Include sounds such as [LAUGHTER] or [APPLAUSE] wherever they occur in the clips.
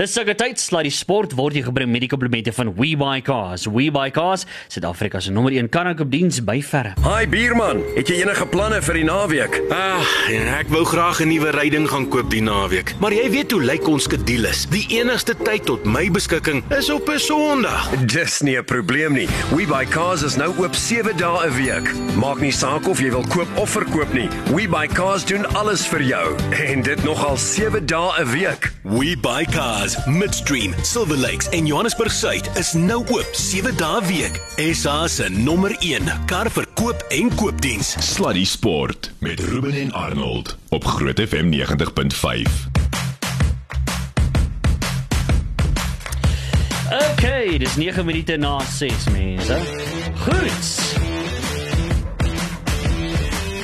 Dis seker tyd slaat die sport word jy gebring met die komplimente van WeBuyCars. WeBuyCars, Suid-Afrika se nommer 1 karkoopdiens by verre. Hi Bierman, het jy enige planne vir die naweek? Ah, ja, ek wou graag 'n nuwe ryding gaan koop die naweek. Maar jy weet hoe lyk ons skedules. Die enigste tyd tot my beskikking is op 'n Sondag. Dis nie 'n probleem nie. We Buy Cars is nou oop 7 dae 'n week. Maak nie saak of jy wil koop of verkoop nie. We Buy Cars doen alles vir jou en dit nogal 7 dae 'n week. We cars. Midstream, Silver Lakes en Johannesburg Suid is nou oop 7 dae week. SA se nommer 1 kar verkoop en koopdiens. Sluddy Sport met Ruben en Arnold op Groot FM 90.5. Okay, dis 9 minute na 6 mense. Goed.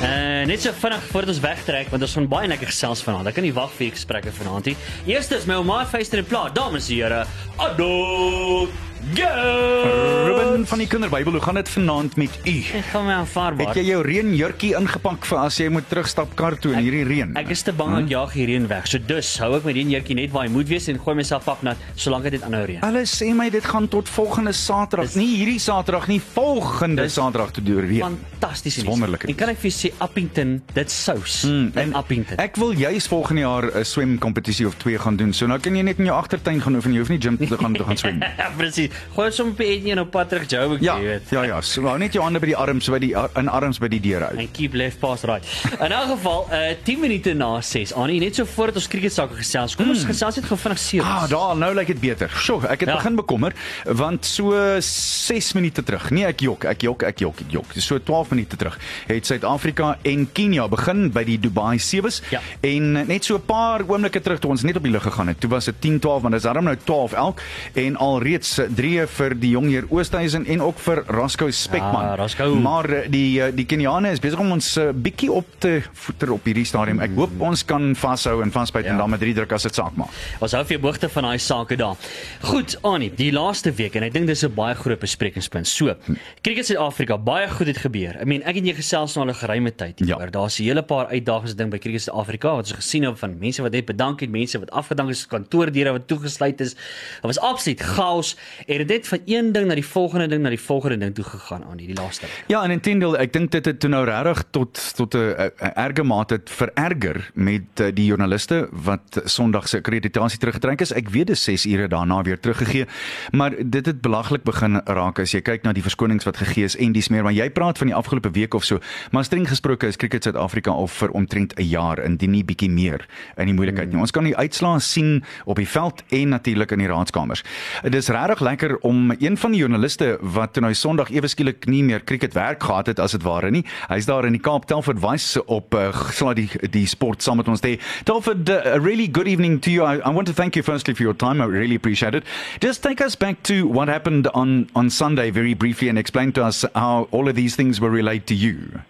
Uh, net so vinnig voordat ons wegtrek want ons gaan baie lekker gesels vanaand. Ek kan nie wag vir die gesprekke vanaand nie. Eerstens my ouma Feister en Plaas, dames en here. Addo. Go! Ruben van die Kinderbybel, hoe gaan dit vanaand met u? Ek gaan my aanvaarbaar. Het jy jou reënjurkie ingepak vir as jy moet terugstap kar toe in hierdie reën? Ek is te bang om jaag hierdie reën weg. So dus hou ek my reënjurkie net waar hy moet wees en gooi myself pap nat solank dit aanhou reën. Hulle sê my dit gaan tot volgende Saterdag, nie hierdie Saterdag nie, volgende Saterdag toe deur reën. Fantasties. Wonderlik. En kan ek vir sê Appington, dit sous. Mm, en Appington. Ek wil juis volgende jaar 'n swemkompetisie of twee gaan doen. So nou kan jy net in jou agtertuin gaan oefen, jy hoef nie gym toe te gaan om te gaan swem. [LAUGHS] Presies. Gooi sommer op eet en op pad terug Joburg, Ja, jy weet. ja, ja. So hou net jou hande by die arms, by die in arms by die deur hou. En keep left pass right. In elk geval, uh 10 minute na 6. Annie, net so voordat ons cricket sake gesels. Kom ons gesels net gou vinnig series. Ah, daar, nou lyk dit beter. Sjoe, ek het Ja. begin bekommer want so 6 minute terug. Nee, ek jok, ek jok, ek jok, ek jok. So 12 minute terug het Suid-Afrika en Kenia begin by die Dubai Sevens Ja. en net so 'n paar oomblikke terug toe ons net op die lug gegaan het. Toe was dit 10-12, maar dis daarom nou 12 elk en alreeds 3 vir die jongheer Oosthuizen en ook vir Rasco Spekman. Ja, Rasco. Maar eh, die eh, die Keniane is besig om ons uh, bietjie op te voeter op hierdie stadium. Ek hoop ons kan vashou en vasbyt Ja. en dan met drie druk as dit saak maak. Ons hou vir jou boogte van daai sake daar. Goed, Annie, die laaste week en ek dink dis 'n baie groot besprekingspunt. So, Cricket Suid-Afrika, baie goed het gebeur. I mean, ek en jy gesels nou al 'n geruime tyd Ja. hieroor. Daar's 'n hele paar uitdagings ding by Cricket Suid-Afrika wat ons gesien het van mense wat net bedank het, mense wat afgedank is, kantoordeure wat toegesluit is. Dit was absoluut chaos en dit het van een ding na die volgende ding na die volgende ding toe gegaan aan die laaste. Ja, en intendeel, ek dink dit het toe nou regtig tot tot 'n erge mate vererger met uh, die joernaliste wat Sondag se akkreditasie teruggetrek is. Ek weet dis 6 ure daarna weer teruggegee, maar dit het belaglik begin raak as jy kyk na die verskonings wat gegee is en dis meer, maar jy praat van die afgelope week of so. Maar streng gesproke is Cricket Suid-Afrika al vir omtrent 'n jaar indien nie bietjie meer in die moeilikheid nie. Ons kan die uitslae sien op die veld en natuurlik in die raadskamers. Dit is regtig lekker om een van die joernaliste wat toe nou Sondag ewe skielik nie meer cricket werk gehad het as dit ware nie. Hy's daar in die Kaap Telford Wise op uh, sal die die sport saam met ons daar. Telford, uh, a really good evening to you. I, I want to thank you firstly for your time. I really appreciate it. Just take us back to what happened on on Sunday very briefly and explain to us how all of these things were relayed to you.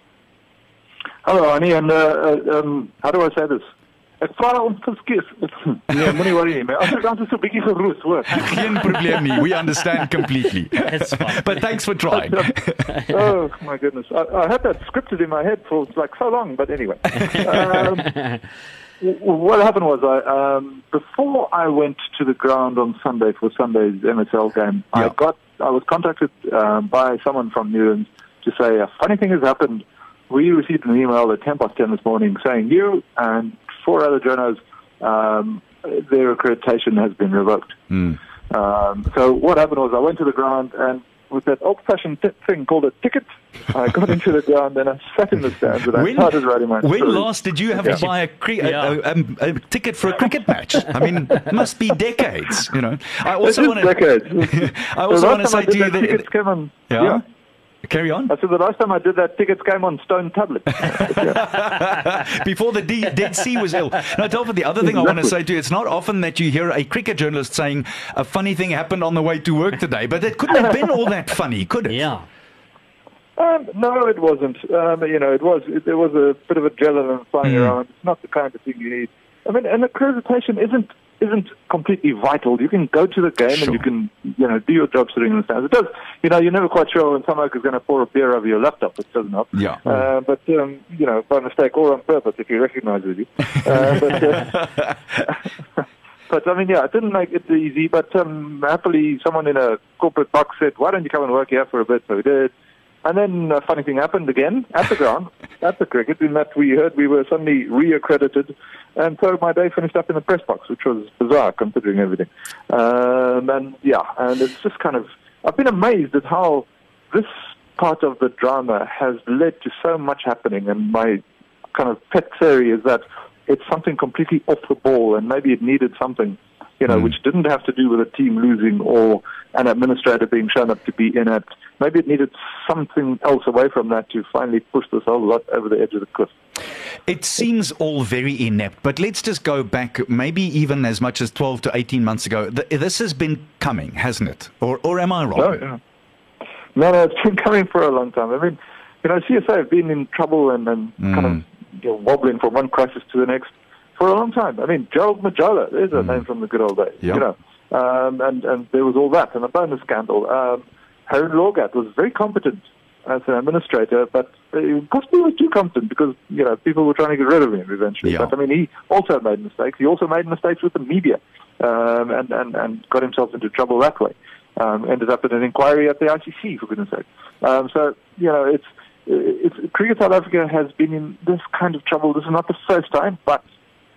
Hallo Annie en uh, uh, um, how do I say this? Ek vra om verskies. Nee, moenie worry nie. My Afrikaans is so bietjie geroes, hoor. Geen probleem nie. We understand completely. [LAUGHS] It's fine. But thanks for trying. [LAUGHS] oh my goodness. I, I had that scripted in my head for like so long, but anyway. Um, what happened was I um, before I went to the ground on Sunday for Sunday's MSL game, I got I was contacted um, by someone from Newlands to say a funny thing has happened. We received an email at 10 past 10 this morning saying you and four other journos, um, their accreditation has been revoked. Um, so what happened was I went to the ground and with that old-fashioned t- thing called a ticket, I [LAUGHS] got into the ground and I sat in the stands and I started writing my when story. last did you have Yeah. to buy a, cri- a, Yeah. a, um, a ticket for a cricket match? I mean, it must be decades, you know. I also want to. decades. [LAUGHS] I also want to say to you that, tickets that. came on. Yeah? yeah. Carry on. I said the last time I did that, tickets came on stone tablets. [LAUGHS] Before the D- Dead Sea was ill. Now, Telford, the other thing I want to say to you, it's not often that you hear a cricket journalist saying a funny thing happened on the way to work today, but it couldn't have been all that funny, could it? Yeah. Um, no, it wasn't. Um, you know, it was. It, there was a bit of adrenaline flying Mm. around. It's not the kind of thing you need. I mean, an accreditation isn't isn't completely vital. You can go to the game Sure. and you can, you know, do your job sitting in the stands. It does. You know, you're never quite sure when someone is going to pour a beer over your laptop, It doesn't help. Yeah. Uh, but um, you know, by mistake or on purpose, if he recognises you. Uh, but, uh, [LAUGHS] But I mean, yeah, it didn't make it easy. But um, happily, someone in a corporate box said, "Why don't you come and work here for a bit?" So we did. And then a funny thing happened again at the ground, [LAUGHS] at the cricket, in that we heard we were suddenly re-accredited. And so my day finished up in the press box, which was bizarre considering everything. Um, and yeah, and it's just kind of, I've been amazed at how this part of the drama has led to so much happening. And my kind of pet theory is that it's something completely off the ball and maybe it needed something you know, mm. which didn't have to do with a team losing or an administrator being shown up to be inept. Maybe it needed something else away from that to finally push this whole lot over the edge of the cliff. It seems all very inept, but let's just go back, maybe even as much as 12 to 18 months ago. This has been coming, hasn't it? Or, or am I wrong? No, yeah. no, no, it's [LAUGHS] been coming for a long time. I mean, you know, CSA have been in trouble and, and mm. kind of you know, wobbling from one crisis to the next for a long time. I mean, Gerald Majola, there's a mm. name from the good old days, yep. you know. Um, and, and there was all that, and a bonus scandal. Um, Harry Lorgat was very competent as an administrator, but possibly was too competent because, you know, people were trying to get rid of him eventually. Yeah. But, I mean, he also made mistakes. He also made mistakes with the media um, and, and, and got himself into trouble that way. Um, ended up in an inquiry at the ICC, for goodness sake. Um, so, you know, it's, it's, Cricket South Africa has been in this kind of trouble. This is not the first time, but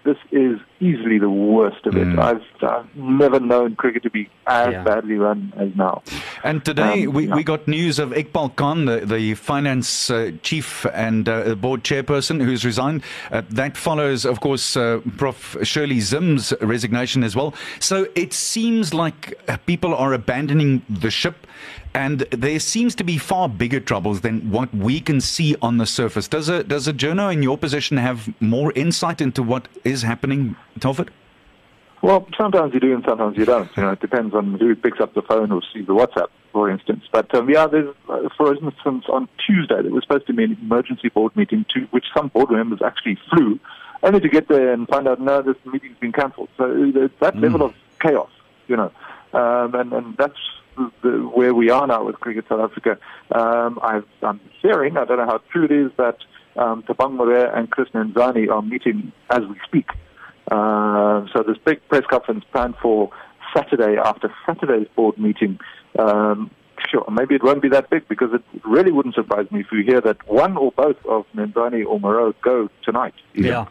this is easily the worst of it. Mm. I've, I've, never known cricket to be as yeah. badly run as now. And today um, we, yeah. we got news of Iqbal Khan, the, the finance uh, chief and uh, board chairperson who's resigned. Uh, that follows, of course, uh, Prof. Shirley Zim's resignation as well. So it seems like uh, people are abandoning the ship. And there seems to be far bigger troubles than what we can see on the surface. Does a does a journo in your position have more insight into what is happening, Telford? Well, sometimes you do and sometimes you don't. You know, it depends on who picks up the phone or sees the WhatsApp, for instance. But um, yeah, there's, uh, for instance, on Tuesday there was supposed to be an emergency board meeting to which some board members actually flew, only to get there and find out no, this meeting's been cancelled. So uh, that mm. level of chaos, you know, um, and and that's the, where we are now with Cricket South Africa. Um, i am hearing, I don't know how true it is, that um, Thabang Morea and Chris Nenzani are meeting as we speak. Uh, so this big press conference planned for Saturday after Saturday's board meeting. Um, sure, maybe it won't be that big because it really wouldn't surprise me if you hear that one or both of Nenzani or Moreau go tonight. Yeah.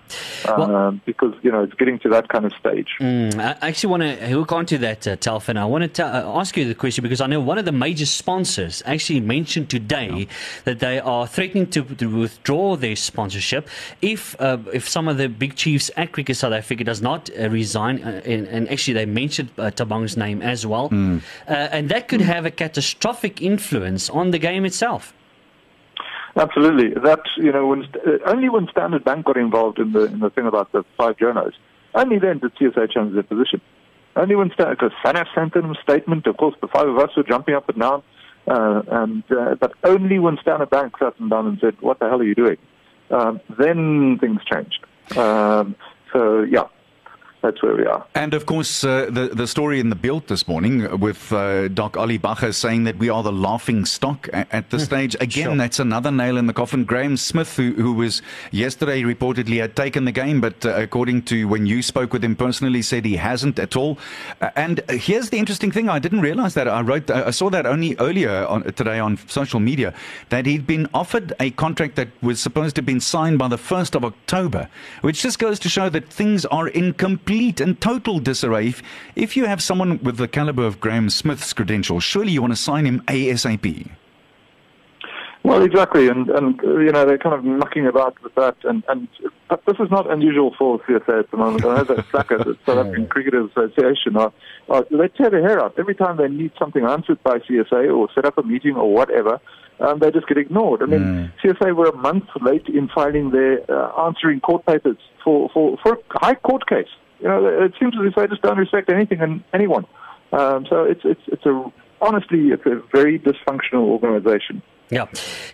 Well, um, because, you know, it's getting to that kind of stage. Mm, I actually want to hook onto that, uh, Telfin. I want to uh, ask you the question because I know one of the major sponsors actually mentioned today yeah. that they are threatening to, to withdraw their sponsorship if uh, if some of the big chiefs at Cricket South Africa does not uh, resign. Uh, and, and, actually, they mentioned uh, Thabang's name as well. Mm. and that could mm. have a catastrophic influence on the game itself. Absolutely. That you know, when uh, only when Standard Bank got involved in the in the thing about the five journos, only then did CSA change their position. Only when because SANAF sent in a statement. Of course, the five of us were jumping up and down, uh, and uh, but only when Standard Bank sat them down and said, "What the hell are you doing?" Um, then things changed. Um, so yeah, that's where we are. And of course, uh, the the story in the build this morning with uh, Doc Ali Bacher saying that we are the laughing stock at, at this hmm. stage. Again, sure. that's another nail in the coffin. Graham Smith, who, who was yesterday reportedly had taken the game, but uh, according to when you spoke with him personally, said he hasn't at all. Uh, and here's the interesting thing: I didn't realize that. I wrote, I saw that only earlier on, today on social media that he'd been offered a contract that was supposed to have been signed by the first of October, which just goes to show that things are incomplete complete and total disarray. If, if you have someone with the caliber of Graham Smith's credentials, surely you want to sign him ASAP. Well, exactly, and and you know they're kind of mucking about with that, and and but this is not unusual for CSA at the moment. I know that [LAUGHS] SACA, the South African Cricketers Association, are, are they tear their hair out every time they need something answered by CSA or set up a meeting or whatever. Um, they just get ignored. I mean, mm. CSA were a month late in filing their uh, answering court papers for for for a high court case. You know, it seems as if they just don't respect anything and anyone. Um, so it's it's it's a honestly it's a very dysfunctional organisation. Yeah,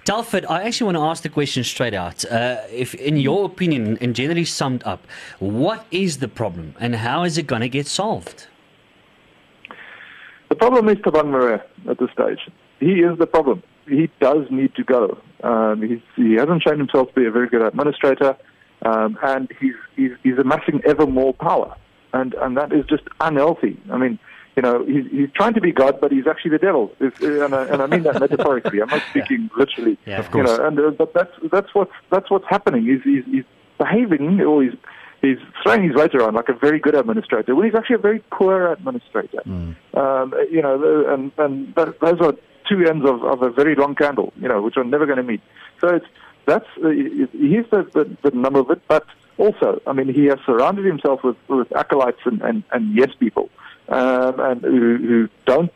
Telford, I actually want to ask the question straight out. Uh, if, in your opinion, and generally summed up, what is the problem, and how is it going to get solved? The problem is Thabang Morea at this stage. He is the problem. He does need to go. Um, he hasn't shown himself to be a very good administrator um, and he's, he's, he's amassing ever more power. and and that is just unhealthy. I mean, you know, he's, he's trying to be God, but he's actually the devil, It's- and, I, and I mean that [LAUGHS] metaphorically. I'm not speaking literally. Yeah. Of You know, and uh, but that's that's what's that's what's happening. He's he's, he's behaving, or he's he's throwing his weight around like a very good administrator when he's actually a very poor administrator. Um, you know, and and that, those are two ends of, of a very long candle. You know, which are never going to meet. So it's that's uh, he's the, the the number of it, but also, I mean, he has surrounded himself with with acolytes and and, and yes people, um, and who, who don't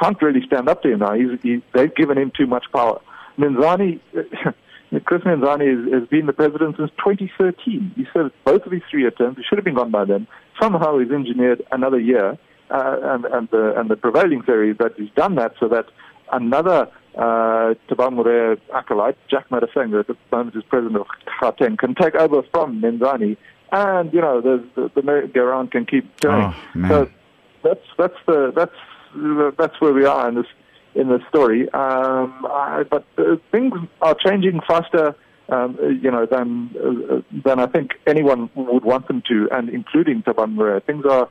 can't really stand up to him now. He's, he, they've given him too much power. Minzani, [LAUGHS] Chris Minzani has, has been the president since 2013. He served both of his three-year terms. He should have been gone by then. Somehow he's engineered another year, uh, and, and, the, and the prevailing theory is that he's done that so that another uh, Tabang acolyte, Jack Madaseng, at the moment is president of Gauteng, can take over from Minzani, and you know the the, the merry-go-round can keep going. Oh, so that's that's the that's that's where we are in this in the story. Um, I, but uh, things are changing faster, um, uh, you know, than uh, than I think anyone would want them to, and including Taban Murray. Things are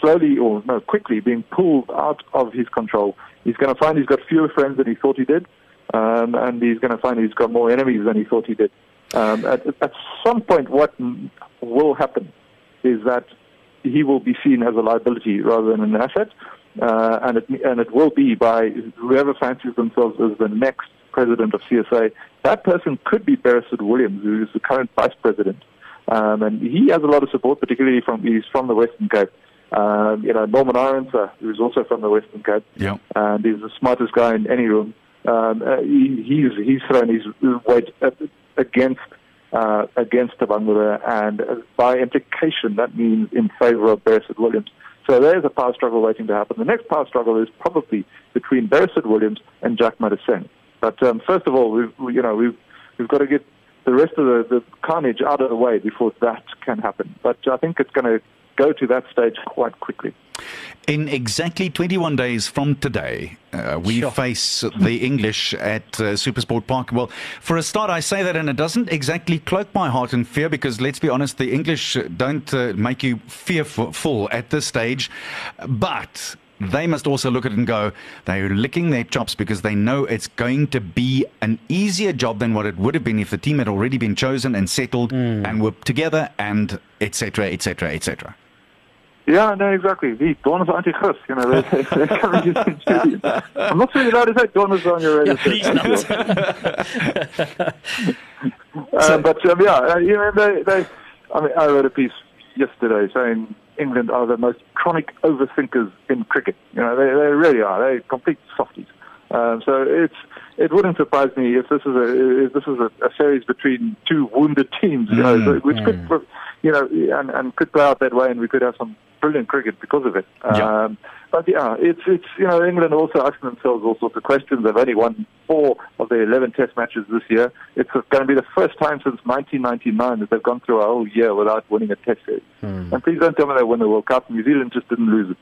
slowly or no quickly being pulled out of his control. He's going to find he's got fewer friends than he thought he did, um, and he's going to find he's got more enemies than he thought he did. Um, at, at some point, what will happen is that he will be seen as a liability rather than an asset, uh, and it and it will be by whoever fancies themselves as the next president of CSA. That person could be Beresford Williams, who is the current vice president, um, and he has a lot of support, particularly from he's from the Western Cape. Um, you know, Norman Irons, uh, who's also from the Western Cape, Yeah. and he's the smartest guy in any room. Um, uh, he, he's he's thrown his weight against uh, against Tabangura, and uh, by implication, that means in favour of Beresford Williams. So there's a power struggle waiting to happen. The next power struggle is probably between Beresford Williams and Jack Madison. But um, first of all, we've, we, you know, we've we've got to get the rest of the, the carnage out of the way before that can happen. But I think it's going to go to that stage quite quickly. In exactly 21 days from today, uh, we Sure. face the English at uh, Supersport Park. Well, for a start, I say that, and it doesn't exactly cloak my heart in fear because, let's be honest, the English don't uh, make you fearful at this stage. But they must also look at it and go, they're licking their chops because they know it's going to be an easier job than what it would have been if the team had already been chosen and settled and were together and etc. etc. etc. Yeah, no, exactly. The Dawn is anti-Christ, you know, they're, they're coming into the. I'm not sure you're allowed to say Dawn is on your radio. Yeah, please not. Um, but um, yeah, uh, you know, they, they. I mean, I wrote a piece yesterday saying England are the most chronic overthinkers in cricket. You know, they, they really are. They're complete softies. Um, so it's it wouldn't surprise me if this is a if this is a, a series between two wounded teams, you know, so- which could you know and, and could play out that way, and we could have some brilliant cricket because of it. Yeah. Um, but yeah, it's it's you know England also asking themselves all sorts of questions. They've only won four of their 11 Test matches this year. It's going to be the first time since 1999 that they've gone through a whole year without winning a Test series. And please don't tell me they won the World Cup. New Zealand just didn't lose it.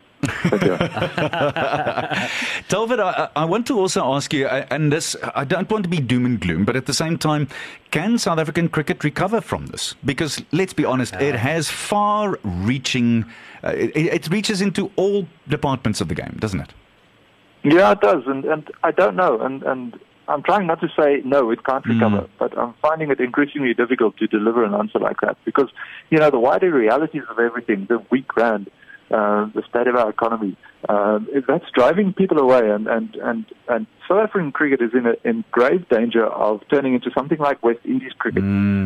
But, yeah. Telford, I, I want to also ask you, uh, and this, I don't want to be doom and gloom, but at the same time, can South African cricket recover from this? Because let's be honest, it has far-reaching, uh, it, it reaches into all departments of the game, doesn't it? Yeah, it does, and and I don't know, and and I'm trying not to say no, it can't recover, but I'm finding it increasingly difficult to deliver an answer like that because you know the wider realities of everything, the weak rand, uh, the state of our economy. Um, that's driving people away, and and and and South African cricket is in a, in grave danger of turning into something like West Indies cricket,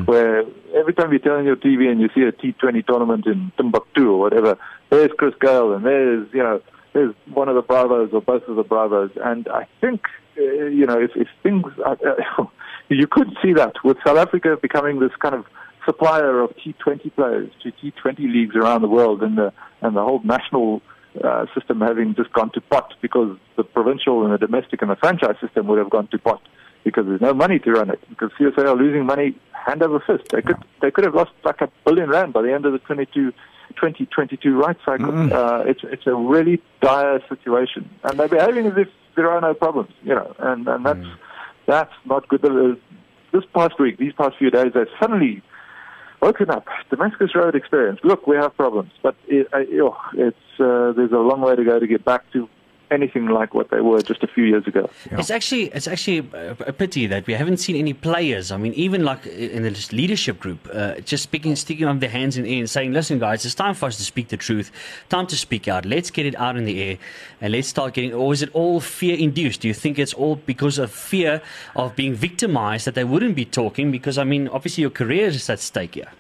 where every time you turn on your TV and you see a T20 tournament in Timbuktu or whatever, there's Chris Gale and there's you know there's one of the Bravos or both of the Bravos, and I think uh, you know if, if things are, uh, [LAUGHS] you could see that with South Africa becoming this kind of supplier of T20 players to T20 leagues around the world, and the and the whole national uh, system having just gone to pot because the provincial and the domestic and the franchise system would have gone to pot because there's no money to run it because CSA are losing money hand over fist. They could they could have lost like a billion rand by the end of the 22. 2022 rights cycle. Uh, it's it's a really dire situation, and they're behaving as if there are no problems, you know, and and that's that's not good. This past week, these past few days, they've suddenly woken up. Damascus Road experience. Look, we have problems, but it, uh, it's uh, there's a long way to go to get back to anything like what they were just a few years ago. It's actually it's actually a, pity that we haven't seen any players. I mean, even like in the leadership group, uh, just speaking, sticking up their hands in the air and saying, "Listen, guys, it's time for us to speak the truth. Time to speak out. Let's get it out in the air, and let's start getting." Or is it all fear induced? Do you think it's all because of fear of being victimized that they wouldn't be talking? Because I mean, obviously, your career is at stake here.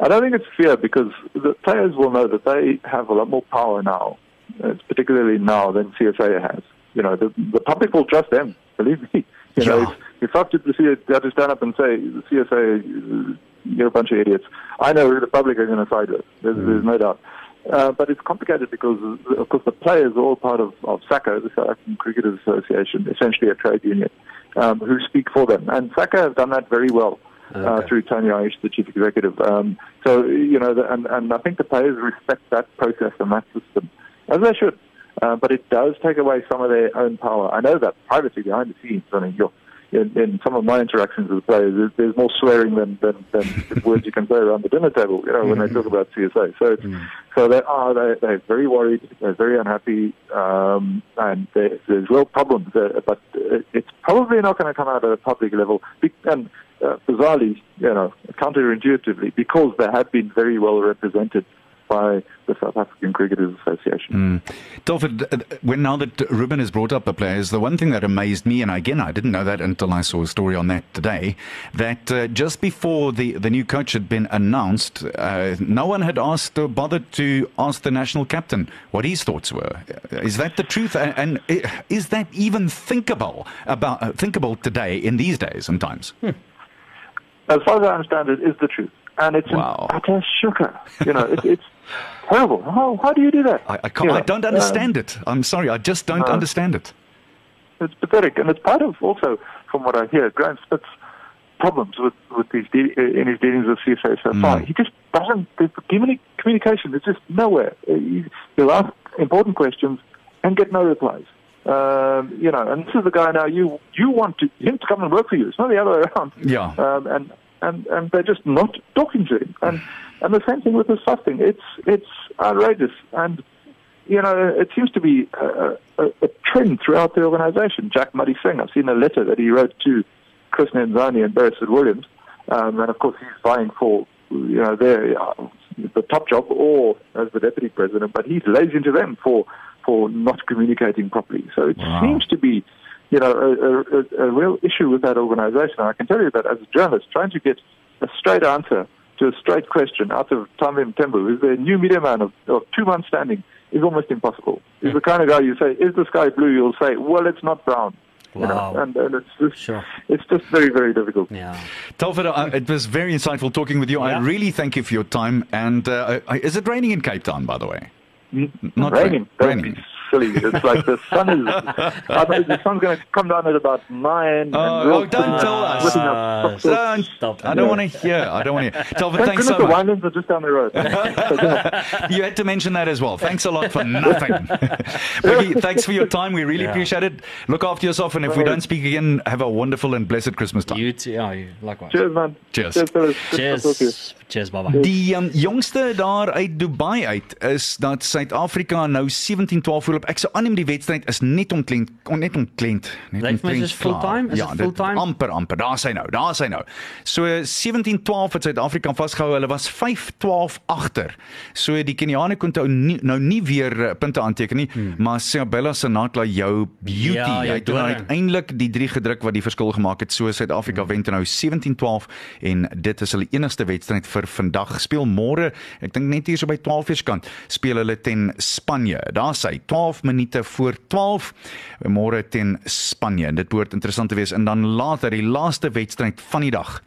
I don't think it's fear because the players will know that they have a lot more power now particularly now than CSA has. You know, the, the public will trust them. Believe me. [LAUGHS] You know, Yeah. if, if I have to see it, have to stand up and say, CSA, uh, you're a bunch of idiots. I know who the public are going to side with. There's, there's no doubt. Uh, but it's complicated because, uh, of course, the players are all part of, of SACA, the South African Cricketers Association, essentially a trade union, um, who speak for them. And SACA have done that very well. Uh, through Tony Aish, the chief executive. Um, so, you know, the, and, and I think the players respect that process and that system, as they should. Uh, but it does take away some of their own power. I know that privately behind the scenes. I mean, you're, in, in some of my interactions with the players, there's, there's more swearing than, than, than [LAUGHS] words you can say around the dinner table, you know, when they talk about CSA. So, it's, so they are, they, they're very worried, they're very unhappy, um, and there, there's real problems there, but it's probably not going to come out at a public level. And uh, bizarrely, you know, counterintuitively, because they have been very well represented by the South African Cricketers Association. Telford, uh, when now that Ruben has brought up the players, the one thing that amazed me, and again, I didn't know that until I saw a story on that today, that uh, just before the, the new coach had been announced, uh, no one had asked or bothered to ask the national captain what his thoughts were. Is that the truth? And, and is that even thinkable about uh, thinkable today in these days and times? As far as I understand it, is the truth. And it's Wow. an utter shocker. You know, it, it's terrible. How, how do you do that? I, I, can't, You I don't um, understand it. I'm sorry, I just don't uh, understand it. It's pathetic, and it's part of also, from what I hear, Graham Smith's problems with with his de- in his dealings with CSA so far. He just doesn't. The communi- communication is just nowhere. Uh, he- He'll ask important questions and get no replies. Um, you know, and this is the guy now. You you want to, him to come and work for you. It's not the other way around. Yeah. Um, and and and they're just not talking to him. And and the same thing with this fasting. It's it's outrageous and you know, it seems to be a, a, a trend throughout the organization. Jack Muddy Singh, I've seen a letter that he wrote to Chris Nenzani and Beresford Williams, um, and of course he's vying for, you know, their, uh, the top job or as the deputy president, but he lays into them for, for not communicating properly. So it Wow. seems to be, you know, a, a, a real issue with that organization. And I can tell you that as a journalist, trying to get a straight answer to a straight question out of Tamim Tembu, who's the new media man of, of two months standing, is almost impossible. He's the kind of guy you say, "Is the sky blue?" You'll say, "Well, it's not brown." You Wow. know, and, and it's just, Sure. it's just very, very difficult. Yeah. Telford, uh, it was very insightful talking with you. I really thank you for your time. And uh, uh, is it raining in Cape Town, by the way? Not raining. rain- Don't raining. Be silly. It's like the sun is. I know the sun's going to come down at about nine. Oh, and oh, don't tell us. whipping Uh. Don't, Stop. I don't want to hear. I don't want to hear. Telford, Thank thanks goodness so the much. Winelands are just down the road. [LAUGHS] You had to mention that as well. Thanks a lot for nothing. [LAUGHS] Biggie, thanks for your time. We really Yeah. appreciate it. Look after yourself. And if we don't speak again, have a wonderful and blessed Christmas time. You too. Yeah, you likewise. Cheers, man. Cheers. Cheers, fellas. Good to talk to you. Cheers. Cheers, bye bye. Die um, jongste daar uit Dubai uit is dat Suid-Afrika nou 17-12 voor op. Ek sou aanneem die wedstryd is net omklent, on, net omklent, net Lyk vir my omklent soos fulltime. Is ja, dit dit- fulltime? amper amper. Daar sy nou, daar sy nou. So 17-12 het Suid-Afrika vasgehou. Hulle was 5-12 agter. So die Keniane kon nou nie, nou nie weer uh, punte aanteken nie, hmm. maar Sabella Senatla jou beauty. Ja, hy het nou doring. uiteindelik die drie gedruk wat die verskil gemaak het. So Suid-Afrika wen toe nou 17-12 en dit is hulle enigste wedstryd vir vandag. Speel môre, ek dink net hier so by 12 uur se kant, speel hulle ten Spanje. Daar sy 12 minute voor 12 môre ten Spanje. En dit behoort interessant te wees en dan later die laaste wedstryd van die dag.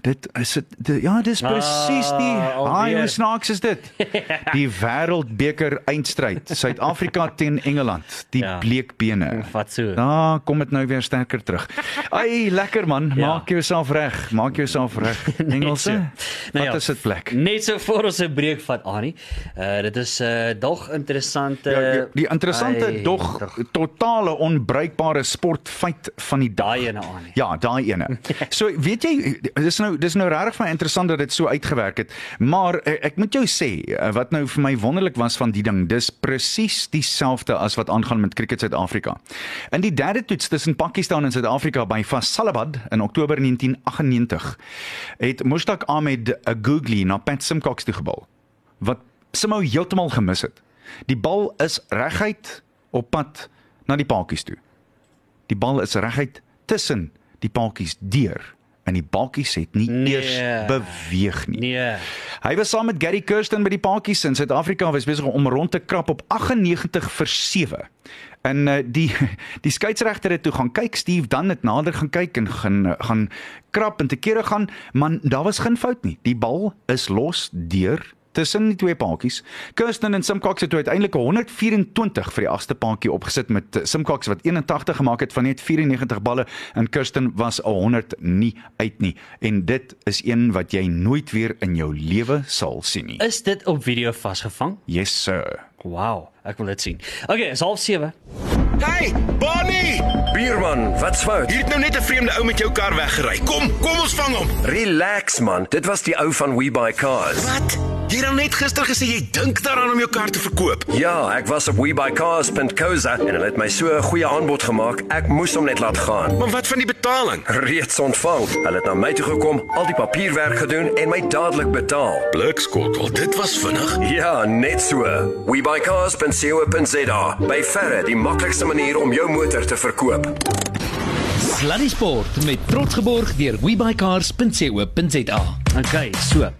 Dit is dit ja, dis presies die Ah. Haai, hoe snaaks is dit? [LAUGHS] Die Wêreldbeker eindstryd, Suid-Afrika [LAUGHS] teen Engeland, die Ja. bleekbene. Vat so. Daar kom dit nou weer sterker terug. Ai, lekker man, Ja. maak jouself reg, maak jouself reg. [LAUGHS] Engelse. Nou Wat ja, is dit plek? Net so voor ons 'n breek vat Annie. Uh dit is uh dog interessante Ja, die, die interessante Ai, dog totale onbruikbare sportfeit van die daai ene Annie. Ja, daai ene. So weet jy, dis nou nou dis nou regtig vir my interessant dat dit so uitgewerk het. Maar eh, ek moet jou sê eh, wat nou vir my wonderlik was van die ding, dis presies dieselfde as wat aangaan met cricket Suid-Afrika. In die derde toets tussen Pakistan en Suid-Afrika by Faisalabad in Oktober 1998 het Mushtaq Ahmed 'n googly na Pat Simcox toe gebal wat Simou heeltemal gemis het. Die bal is reguit op pad na die paadjies toe. Die bal is reguit tussen die paadjies deur en die balkies het nie Nee. eers beweeg nie. Nee. Hy was saam met Gary Kirsten by die paadjies in Suid-Afrika was besig om rond te krap op 98 vir 7. En uh, die [LAUGHS] die skeieregter het toe gaan kyk, Steve dan het nader gaan kyk en gaan uh, gaan krap en te kere gaan, maar daar was geen fout nie. Die bal is los deur tussen die twee paadjies. Kirsten en Simcox het uiteindelik 124 vir die agste paadjie opgesit met eh, Simcox wat 81 gemaak het van net 94 balle en Kirsten was 100 nie uit nie. En dit is een wat jy nooit weer in jou lewe sal sien nie. Is dit op video vasgevang? Yes sir. Wow, ek wil dit sien. Okay, is half 7. Hey, Bonnie! Bierman, wat's fout? Hier het nou net 'n vreemde ou met jou kar weggery. Kom, kom ons vang hom. Relax man, dit was die ou van We Buy Cars. Wat? Jy het dan net gister gesê jy dink daaraan om jou kar te verkoop. Ja, ek was op webuycars.co.za en hulle het my so 'n goeie aanbod gemaak. Ek moes hom net laat gaan. Maar wat van die betaling? Reeds ontvang. Hulle het na my toe gekom, al die papierwerk gedoen en my dadelik betaal. Blikskottel, dit was vinnig. Ja, net so. webuycars.co.za. By verre die maklikste manier om jou motor te verkoop. Sluddy Sport met trots geborg deur webycars.co.za. Okay, so.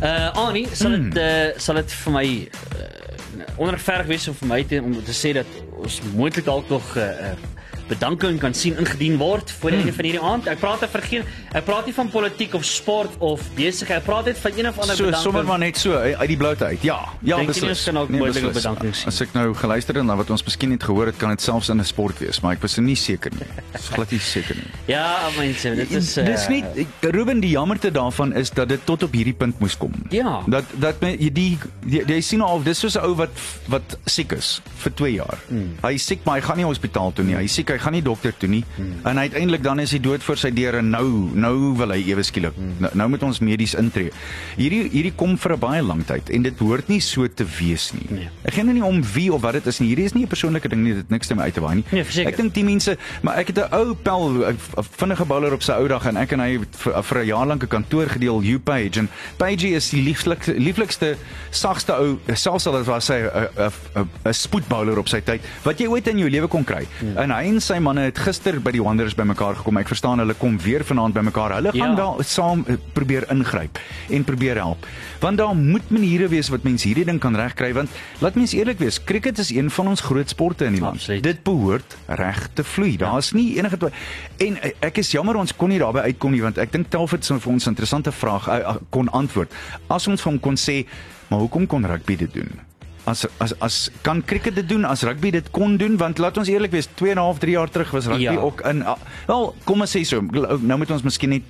Uh Annie, sal dit uh, sal dit vir my uh, onregverdig wees om vir my te om te sê dat ons moontlik dalk nog 'n uh, uh, bedanking kan sien ingedien word voor die einde van hierdie aand. Ek praat oor geen ek praat nie van politiek of sport of besigheid. Ek praat net van een of ander So bedanking. sommer maar net so uit die bloute uit. Ja, ja, jy nie beslis. ons kan ook Nee, beslis. bedanking sien? As ek nou geluister het na wat ons miskien net gehoor het, kan dit selfs in 'n sport wees, maar ek was nie seker nie. Dis glad nie seker nie. [LAUGHS] Ja, mense, dit is uh, Dis nie Ruben die jammerte daarvan is dat dit tot op hierdie punt moes kom. Ja. Dat dat my die die sien al dis soos 'n ou wat wat siek is vir 2 jaar. Hmm. Hy is siek maar hy gaan nie hospitaal toe nie. Hy is siek, hy gaan nie dokter toe nie. Hmm. En uiteindelik dan is hy dood voor sy deur en nou nou wil hy ewe skielik Hmm. nou, nou moet ons medies intree. Hierdie hierdie kom vir 'n baie lang tyd en dit hoort nie so te wees nie. Nee. Ek gaan nou nie om wie of wat dit is nie. Hierdie is nie 'n persoonlike ding nie, dit niks te my uit te waai nie. Nee, verseker. ek dink die mense, maar ek het 'n ou pel, 'n vinnige bowler op sy ou dag en ek en hy vir, vir 'n jaar lank 'n kantoor gedeel, Hugh Page en Page is die lieflikste lieflikste sagste ou, selfs al was hy 'n 'n spoedbowler op sy tyd wat jy ooit in jou lewe kon kry. Ja. En hy en sy manne het gister by die Wanderers bymekaar gekom. Ek verstaan hulle kom weer vanaand bymekaar. Hulle gaan Ja. wel saam eh, probeer ingryp en probeer help. Want daar moet maniere wees wat mense hierdie ding kan regkry want laat mens eerlik wees, cricket is een van ons groot sporte in die land. Absoluut. Dit behoort reg te vloei. Daar's nie enige en eh, ek is jammer ons kon nie daarby uitkom nie want ek dink Telford sou vir ons 'n interessante vraag uh, kon antwoord. As ons vir hom kon sê, maar hoekom kon rugby dit doen? As as as kan cricket dit doen as rugby dit kon doen want laat ons eerlik wees 2 en 'n half 3 jaar terug was rugby Ja. ook in ah, wel kom ons sê so nou moet ons miskien net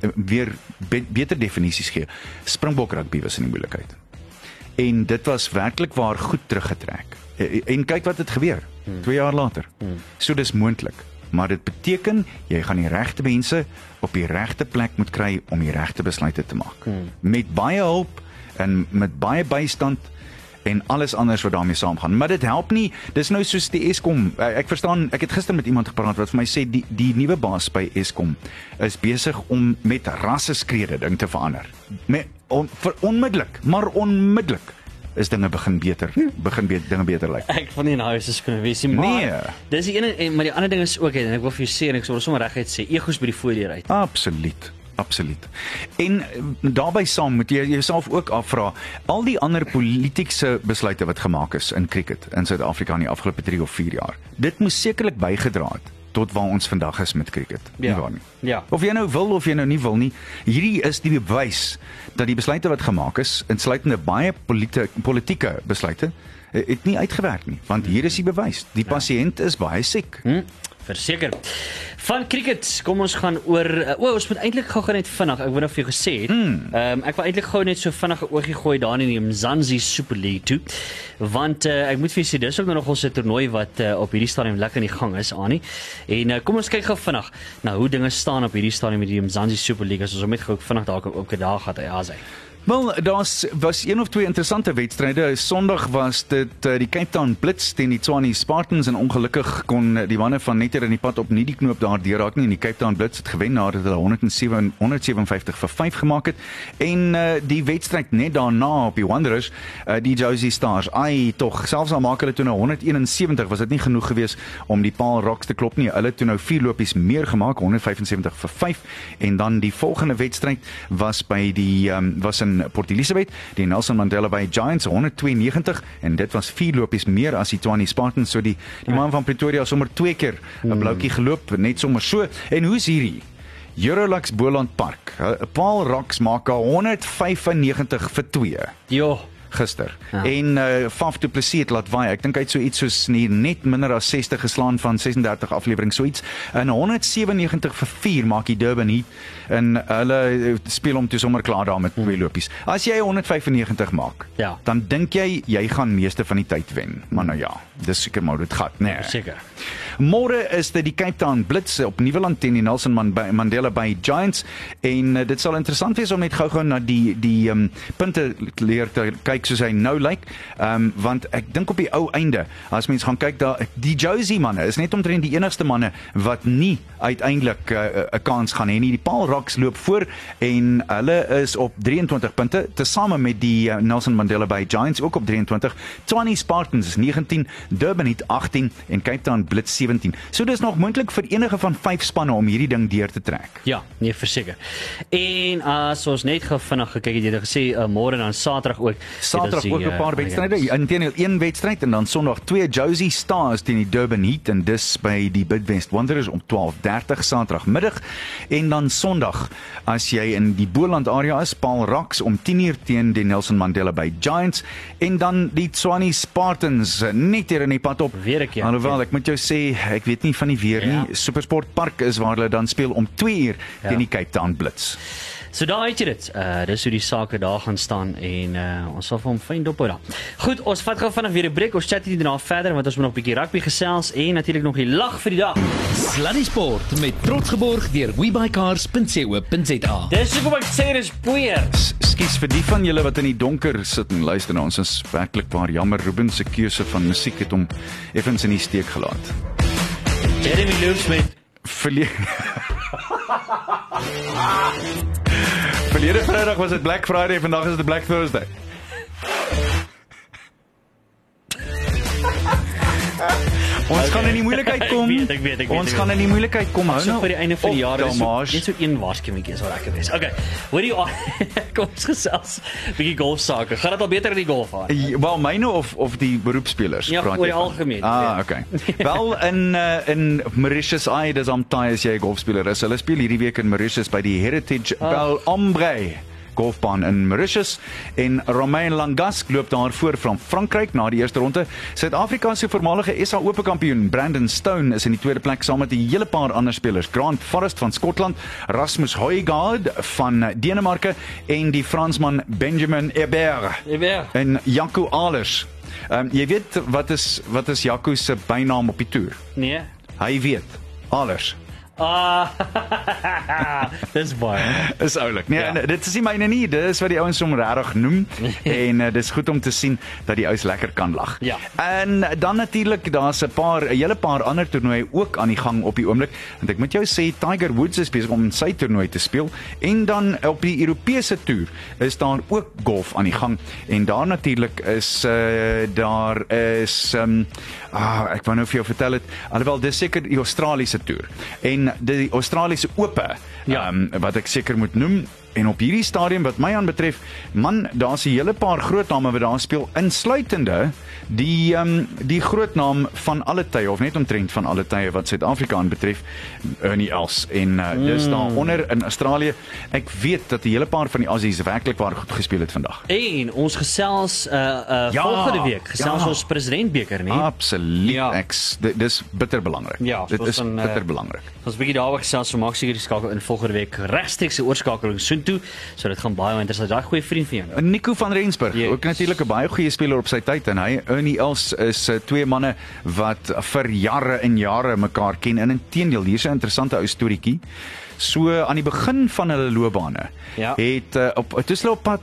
eh, weer be, beter definisies gee. Springbok rugby was in die moeilikheid. En dit was werklik waar goed teruggetrek. En, en kyk wat het gebeur 2 jaar later. So dis moontlik. Maar dit beteken jy gaan die regte mense op die regte plek moet kry om die regte besluite te maak. Met baie hulp en met baie bystand en alles anders wat daarmee saamgaan. Maar dit help nie. Dis nou soos die Eskom. eh, Ek verstaan, ek het gister met iemand gepraat wat vir my sê die die nuwe baas by Eskom is besig om met rasseskrede ding te verander. Met on, vir onmiddellik, maar onmiddellik is dinge begin beter, begin be, dinge beter lyk. Ek van nie huis is kon wees nie, maar Nee. dis die ene en maar die ander ding is ook en ek wil vir jou sê en ek sal sommer reguit sê, egos by die voordeur uit. Absoluut. Absoluut. En eh, daarbey saam moet jy jouself ook afvra al die ander politieke besluite wat gemaak is in cricket in Suid-Afrika in die afgelope 3 of 4 jaar. Dit moes sekerlik bygedra het tot waar ons vandag is met cricket. Ja. Nie waar nie? Ja. Of jy nou wil of jy nou nie wil nie, hierdie is die bewys dat die besluite wat gemaak is, insluitende baie politieke politieke besluite, eh, het nie uitgewerk nie, want hier is die bewys. Die pasiënt is baie siek. Hm? Verseker. Van cricket, kom ons gaan oor uh, o, ons moet eintlik gou-gou net vinnig, ek wou nou vir jou gesê het. Ehm um, ek wil eintlik gou net so vinnig 'n oogie gooi daar in die Mzansi Super League toe. Want uh, ek moet vir julle sê dis ook nou nog ons 'n toernooi wat uh, op hierdie stadium lekker in die gang is, Annie. En uh, kom ons kyk gou vinnig na hoe dinge staan op hierdie stadium met die Mzansi Super League. As ons net gou vinnig daar ook 'n dag gehad, ja, sy. Wel, daar's was een of twee interessante wedstryde. Sondag was dit uh, die Cape Town Blitz teen die Tshwane Spartans en ongelukkig kon uh, die manne van Netter in die pad op nie die knoop daar deurraak nie. En die Cape Town Blitz het gewen nadat hulle 107 157 vir 5 gemaak het. En uh, die wedstryd net daarna op die Wanderers, uh, die Josie Stars, ai tog, selfs al maak hulle toe nou 171, was dit nie genoeg geweest om die Paul Rocks te klop nie. Hulle het toe nou vier lopies meer gemaak, 175 vir 5. En dan die volgende wedstryd was by die um, was in Port Elizabeth, die Nelson Mandela Bay Giants 192 en dit was vier lopies meer as die Tshwane Spartans, so die die man van Pretoria sommer twee keer 'n bloukie geloop, net sommer so. En hoe's hierdie? Eurolux Boland Park. Uh, Paul Rocks maak 195 vir 2 Jo. Gister. Ja. Ja. En uh Faf du Plessis het laat waai. Ek dink hy het so iets soos nie, net minder as 60 geslaan van 36 aflewering so iets. In 197 vir 4 maak die Durban Heat en hulle eh, speel hom toe sommer klaar daar met twee lopies. As jy 195 maak, Ja. dan dink jy jy gaan meeste van die tyd wen. Maar nou ja, dis seker maar dit gat, nee. Seker. Môre is dit die Cape Town Blitz op Nieuweland teen die Nelson Mandela Bay Giants en uh, dit sal interessant wees om net gou-gou na die die um, punte leer te kyk soos hy nou lyk. Ehm um, want ek dink op die ou einde as mens gaan kyk daar die Josie manne is net omtrent die enigste manne wat nie uiteindelik 'n uh, 'n kans gaan hê nie. Die Paul Rocks loop voor en hulle is op 23 punte tesame met die uh, Nelson Mandela Bay Giants ook op 23. Tshwane Spartans is 19, Durban het 18 en Cape Town Blitz 17. So dis nog moontlik vir enige van vyf spanne om hierdie ding deur te trek. Ja, nee, verseker. En as ons net gou vinnig gekyk het, jy het gesê uh, môre en dan Saterdag ook. Saterdag ook 'n die, paar uh, wedstryde. Inteendeel een wedstryd en dan Sondag twee Josie Stars teen die Durban Heat en dis by die Bidwest Wanderers om 12:30 Saterdagmiddag en dan Sondag as jy in die Boland area is, Paul Rocks om 10:00 teen die Nelson Mandela Bay Giants en dan die Tshwane Spartans eh, net hier in die pad op. Weer 'n keer. Alhoewel ek moet jou sê, ek weet nie van die weer Ja. nie. Supersport Park is waar hulle dan speel om 2:00 Ja. teen die Cape Town Blitz. So daar het jy dit. Uh dis hoe die sake daar gaan staan en uh ons sal vir hom fyn dop hou daar. Goed, ons vat gou vinnig weer 'n breek. Ons chat hier daarna verder want ons moet nog 'n bietjie rugby gesels en natuurlik nog die lag vir die dag. Sluddy Sport met trots geborg deur webycars.co.za. Dis hoekom ek sê dis poeier. Skus vir die van julle wat in die donker sit en luister na ons. Ons is werklik baie jammer Ruben se keuse van musiek het hom effens in die steek gelaat. Jeremy Loops met Verlede Verlede Vrydag was dit Black Friday, vandag is dit Black Thursday. Ons gaan in die moeilikheid [LAUGHS] kom. Ek weet, ek weet, ek weet, Ons ek gaan in die moeilikheid kom. Hou so nou vir die einde van die jaar is so, net so een waarskuwingie is wat lekker wees. Okay. Hoor jy [LAUGHS] kom ons gesels bietjie golf sake. Gaan dit al beter in die golf aan? Wel myne of of die beroepspelers Ja, praat oor jy die van? algemeen, Ah, ja. okay. Wel in uh, in Mauritius Ai, dis om taai as jy 'n golfspeler is. Hulle speel hierdie week in Mauritius by die Heritage Ah. Bel Ombre golfbaan in Mauritius en Romain Langas loop daar voor van Frankryk na die eerste ronde. Suid-Afrika se voormalige SA Ope kampioen Brandon Stone is in die tweede plek saam met 'n hele paar ander spelers. Grant Forrest van Skotland, Rasmus Højgaard van Denemarke en die Fransman Benjamin Hebert Jy weer. en Jaco Alers. Ehm um, jy weet wat is wat is Jaco se bynaam op die toer? Nee. Hy weet. Alers. Ah. [LAUGHS] dis baie. Is oulik. Nee, Ja. ja. dit is nie myne nie. Dit is wat die ouens hom regtig noem [LAUGHS] en uh, dis goed om te sien dat die ouens lekker kan lag. Ja. En dan natuurlik daar's 'n paar 'n hele paar ander toernooie ook aan die gang op die oomblik. Want ek moet jou sê Tiger Woods is besig om sy toernooi te speel en dan op die Europese toer is daar ook golf aan die gang en daar natuurlik is uh, daar is um, ah, ek wou nou vir jou vertel het alhoewel dis seker die Australiese toer en die Australiese Ope Ja. um, wat ek seker moet noem En op hierdie stadium wat my aanbetref, man, daar's 'n hele paar groot name wat daar speel, insluitende die ehm um, die groot naam van alle tye of net omtrent van alle tye wat Suid-Afrika aanbetref, Ernie Els en uh, dis daaronder in Australië. Ek weet dat 'n hele paar van die Aussies werklik waar goed gespeel het vandag. En ons gesels uh uh Ja, volgende week gesels ja. ons presidentbeker, nee. Absoluut. Ja. Ek dis bitter belangrik. Ja, dit soos is van, bitter belangrik. Ons bietjie daaroor gesels, so maak seker die skakel in volgende week regstreeks 'n oorskakeling soontoe, so dit gaan baie interessant. Daai goeie vriend van jou. Nico van Rensburg, Yes. ook natuurlik 'n baie goeie speler op sy tyd en hy Ernie Els is uh, twee manne wat vir jare en jare mekaar ken. En inteendeel, hier's 'n interessante ou storieetjie. So aan die begin van hulle loopbane Ja. het uh, op toe hulle op pad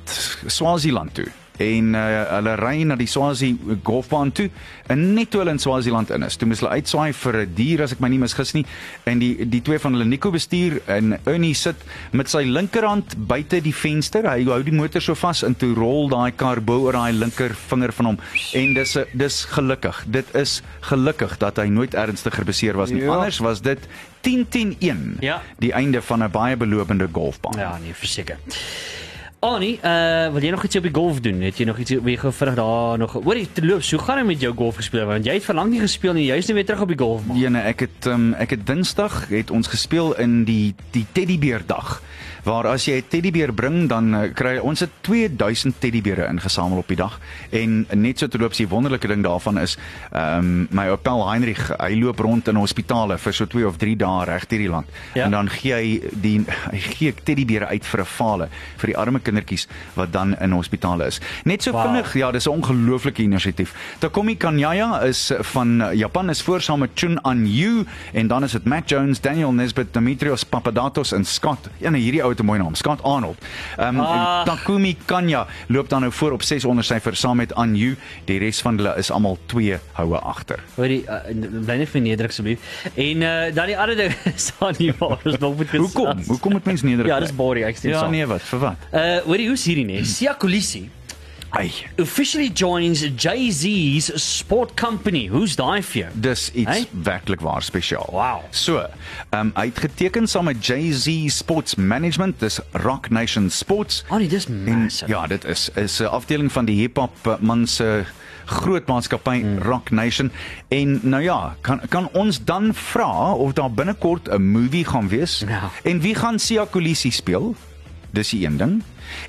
Swaziland toe en uh, hulle ry na die Swazi golfbaan toe en net toe hulle in Swaziland in is, toe moes hulle uitswaai vir 'n dier as ek my nie misgis nie en die die twee van hulle Nico bestuur en Ernie sit met sy linkerhand buite die venster. Hy hou die motor so vas en toe rol daai kar bo oor daai linker vinger van hom en dis 'n dis gelukkig. Dit is gelukkig dat hy nooit ernstiger beseer was nie. Ja. Anders was dit 10-10-1 Ja. die einde van 'n baie belopende golfbaan. Ja, nee, verseker. Annie, uh wil jy nog iets op die golf doen? Het jy nog iets gou vinnig daar nog Hoor jy te loop, so gaan dit met jou golf gespeel want jy het vir lank nie gespeel nie. Jy's nou weer terug op die golfbaan. Jene, ek het um, ek het Dinsdag het ons gespeel in die die teddybeerdag waar as jy 'n teddybeer bring dan uh, kry ons het 2000 teddybeere ingesamel op die dag en net so terloops die wonderlike ding daarvan is ehm um, my Opel Heinrich hy loop rond in hospitale vir so 2 of 3 dae reg hierdie land Ja. en dan gee hy die hy gee teddybeere uit vir 'n fale vir die arme kindertjies wat dan in hospitale is net so Wow. vinnig ja dis 'n ongelooflike inisiatief Takomi Kanyaya is van Japan is voor saam met Chun An Yu en dan is dit Matt Jones, Daniel Nesbitt, Dimitrios Papadatos en Scott. Ja, nee, hierdie ou 'n mooi naam, Scott Arnold. Ehm um, Ah. Takumi Kanya loop dan nou voor op 600 syfer saam met An Yu. Die res van hulle is almal 2 houe agter. Hoor jy uh, bly net verneder asseblief. En uh dan die ander ding [LAUGHS] staan nie [LAUGHS] waar ons nog moet gesels. Hoekom? Hoekom moet mens nederig? Ja, dis boring, ek stem Ja, saam. nee, wat? Vir wat? Uh hoor jy hoe's hierdie nee? [CLEARS THROAT] Sia Ai, officially joins Jay-Z's sport company. Hoe's daai vir jou? dis iets Hey? werklik waar spesiaal. Wow. So, ehm um, hy het geteken saam met Jay-Z Sports Management, dis Rock Nation Sports. Oh nee, dis En, massive. ja, dit is is 'n afdeling van die hip-hop eh, man se groot maatskappy mm. Rock Nation. En nou ja, kan kan ons dan vra of daar binnekort 'n movie gaan wees? Ja. En wie gaan Sia Kolisi speel? Dis die een ding.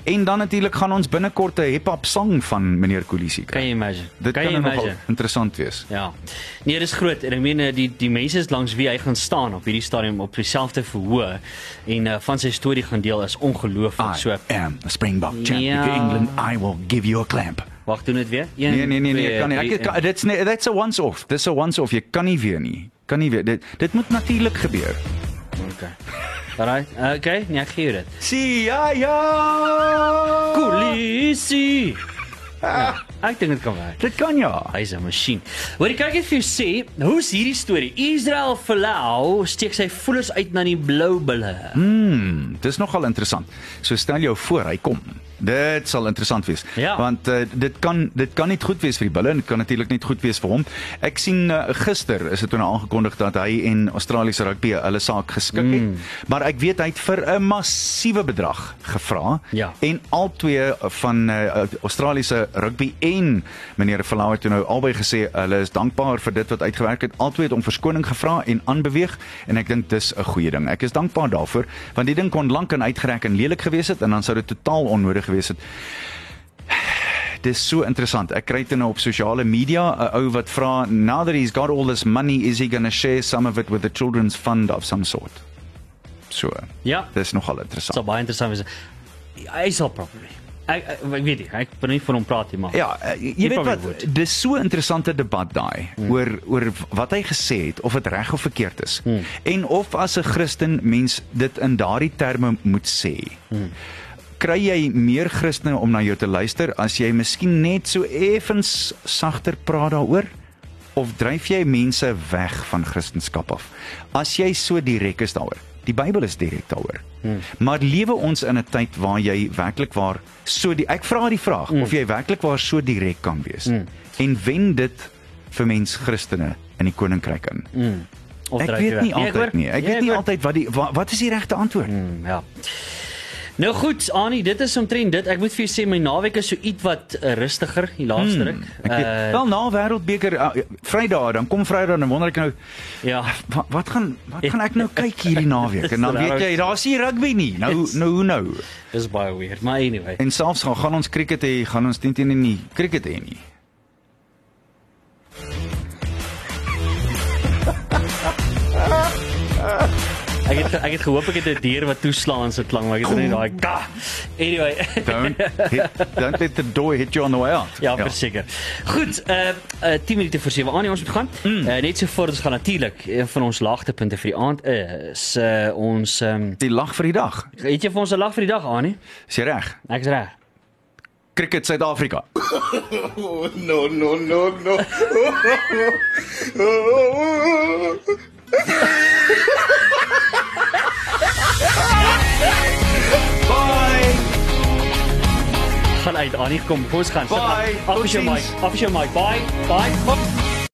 En dan natuurlik gaan ons binnekort 'n hip-hop sang van meneer Kolisi kry. Kan jy imagine? Dit kan kan nogal interessant wees. Ja. Nee, dis groot. En ek meen eh, die die mense is langs wie hy gaan staan op hierdie stadium op dieselfde verhoog en uh, van sy storie gaan deel is ongelooflik. I So am a Springbok champion Ja. for England. I will give you a clamp. wag, doen dit weer. Een, Nee nee nee nee, kan nie. Ek kan dit's nee, that's a once off. Dis a once off. Jy kan nie weer nie. Kan nie weer. Dit dit moet natuurlik gebeur. Okay. Alright. Okay, nee, ek gee jou dit. Si ja ja. Kolisi. Ja, ek dink dit kan werk. Dit kan ja. Hy's 'n masjien. Hoor, kyk net vir jou sê, hoe's hierdie storie? Israel Folau steek sy voelers uit na die blou bulle. Hmm, dis nogal interessant. So stel jou voor hy kom. Dit sal interessant wees. Ja. Want uh, dit kan dit kan nie goed wees vir die bulle en dit kan natuurlik nie goed wees vir hom. Ek sien uh, gister is dit toe nou aangekondig dat hy en Australiese rugby hulle saak geskik het. Mm. Maar ek weet hy het vir 'n massiewe bedrag gevra Ja. en al twee van uh, Australiese rugby en meneer Verlauw het toe nou albei gesê hulle is dankbaar vir dit wat uitgewerk het. Albei het om verskoning gevra en aanbeweeg en ek dink dis 'n goeie ding. Ek is dankbaar daarvoor want die ding kon lank en uitgerek en lelik gewees het en dan sou dit totaal onnodig gewees het. Dis so interessant. Ek kry dit nou op sosiale media 'n ou wat vra now that he's got all this money is he going to share some of it with the children's fund of some sort. So. Ja. Dis nogal interessant. baie interessant wees. Hy sal probably. Ek, ek, ek weet nie, ek wil nie van hom praat nie, maar Ja, eh, jy Jy weet wat, would. dis so 'n interessante debat daai hmm. oor oor wat hy gesê het of dit reg of verkeerd is. Hmm. En of as 'n Christen mens dit in daardie terme moet sê. Hmm. Kry jy meer Christene om na jou te luister as jy miskien net so effens sagter praat daaroor? Of dryf jy mense weg van Christendom af? As jy so direk is daaroor. Die Bybel is direk daaroor. Hmm. Maar lewe ons in 'n tyd waar jy werklik waar so die ek vra die vraag hmm. of jy werklik waar so direk kan wees. Hmm. En wen dit vir mens Christene in die koninkryk in. Hmm. of Ek dryf jy weet nie Nee, altyd nie. Ek Nee, weet nie altyd wat die wat, wat is die regte antwoord? Hmm, ja. Nou goed, Annie, dit is omtrent dit. Ek moet vir jou sê my naweek is so ietwat uh, rustiger die laaste ruk. Ek weet, Uh, wel na wêreldbeker uh, Vrydag, dan kom Vrydag dan wonder ek nou ja. wat, wat gaan wat gaan ek nou kyk hierdie naweek? En dan [LAUGHS] weet jy, daar's nie rugby nie. Nou nou hoe nou. Dis baie weird, maar anyway. En selfs gaan gaan ons cricket hê, gaan ons teen teen nie cricket hê nie. Ek het ek het gehoop ek het 'n deur wat toeslaan so klank, maar ek het net daai ka. Anyway. Don't hit, don't let the door hit you on the way out. Ja, ja. verseker. Goed, uh, uh 10 minute voor 7 aan ons moet gaan. Mm. Uh, net so voor ons gaan natuurlik een van ons laagtepunte vir die aand is uh, ons um, Die lag vir die dag. het jy vir ons 'n lag vir die dag aan nie? Is jy reg? Ek is reg. Cricket Suid-Afrika. [LAUGHS] No, no, no, no. [LAUGHS] Bye. Gaan uit aan nie kom. Ons gaan. Bye. Af is jou mic. Af is jou mic. Bye. Bye. Bye.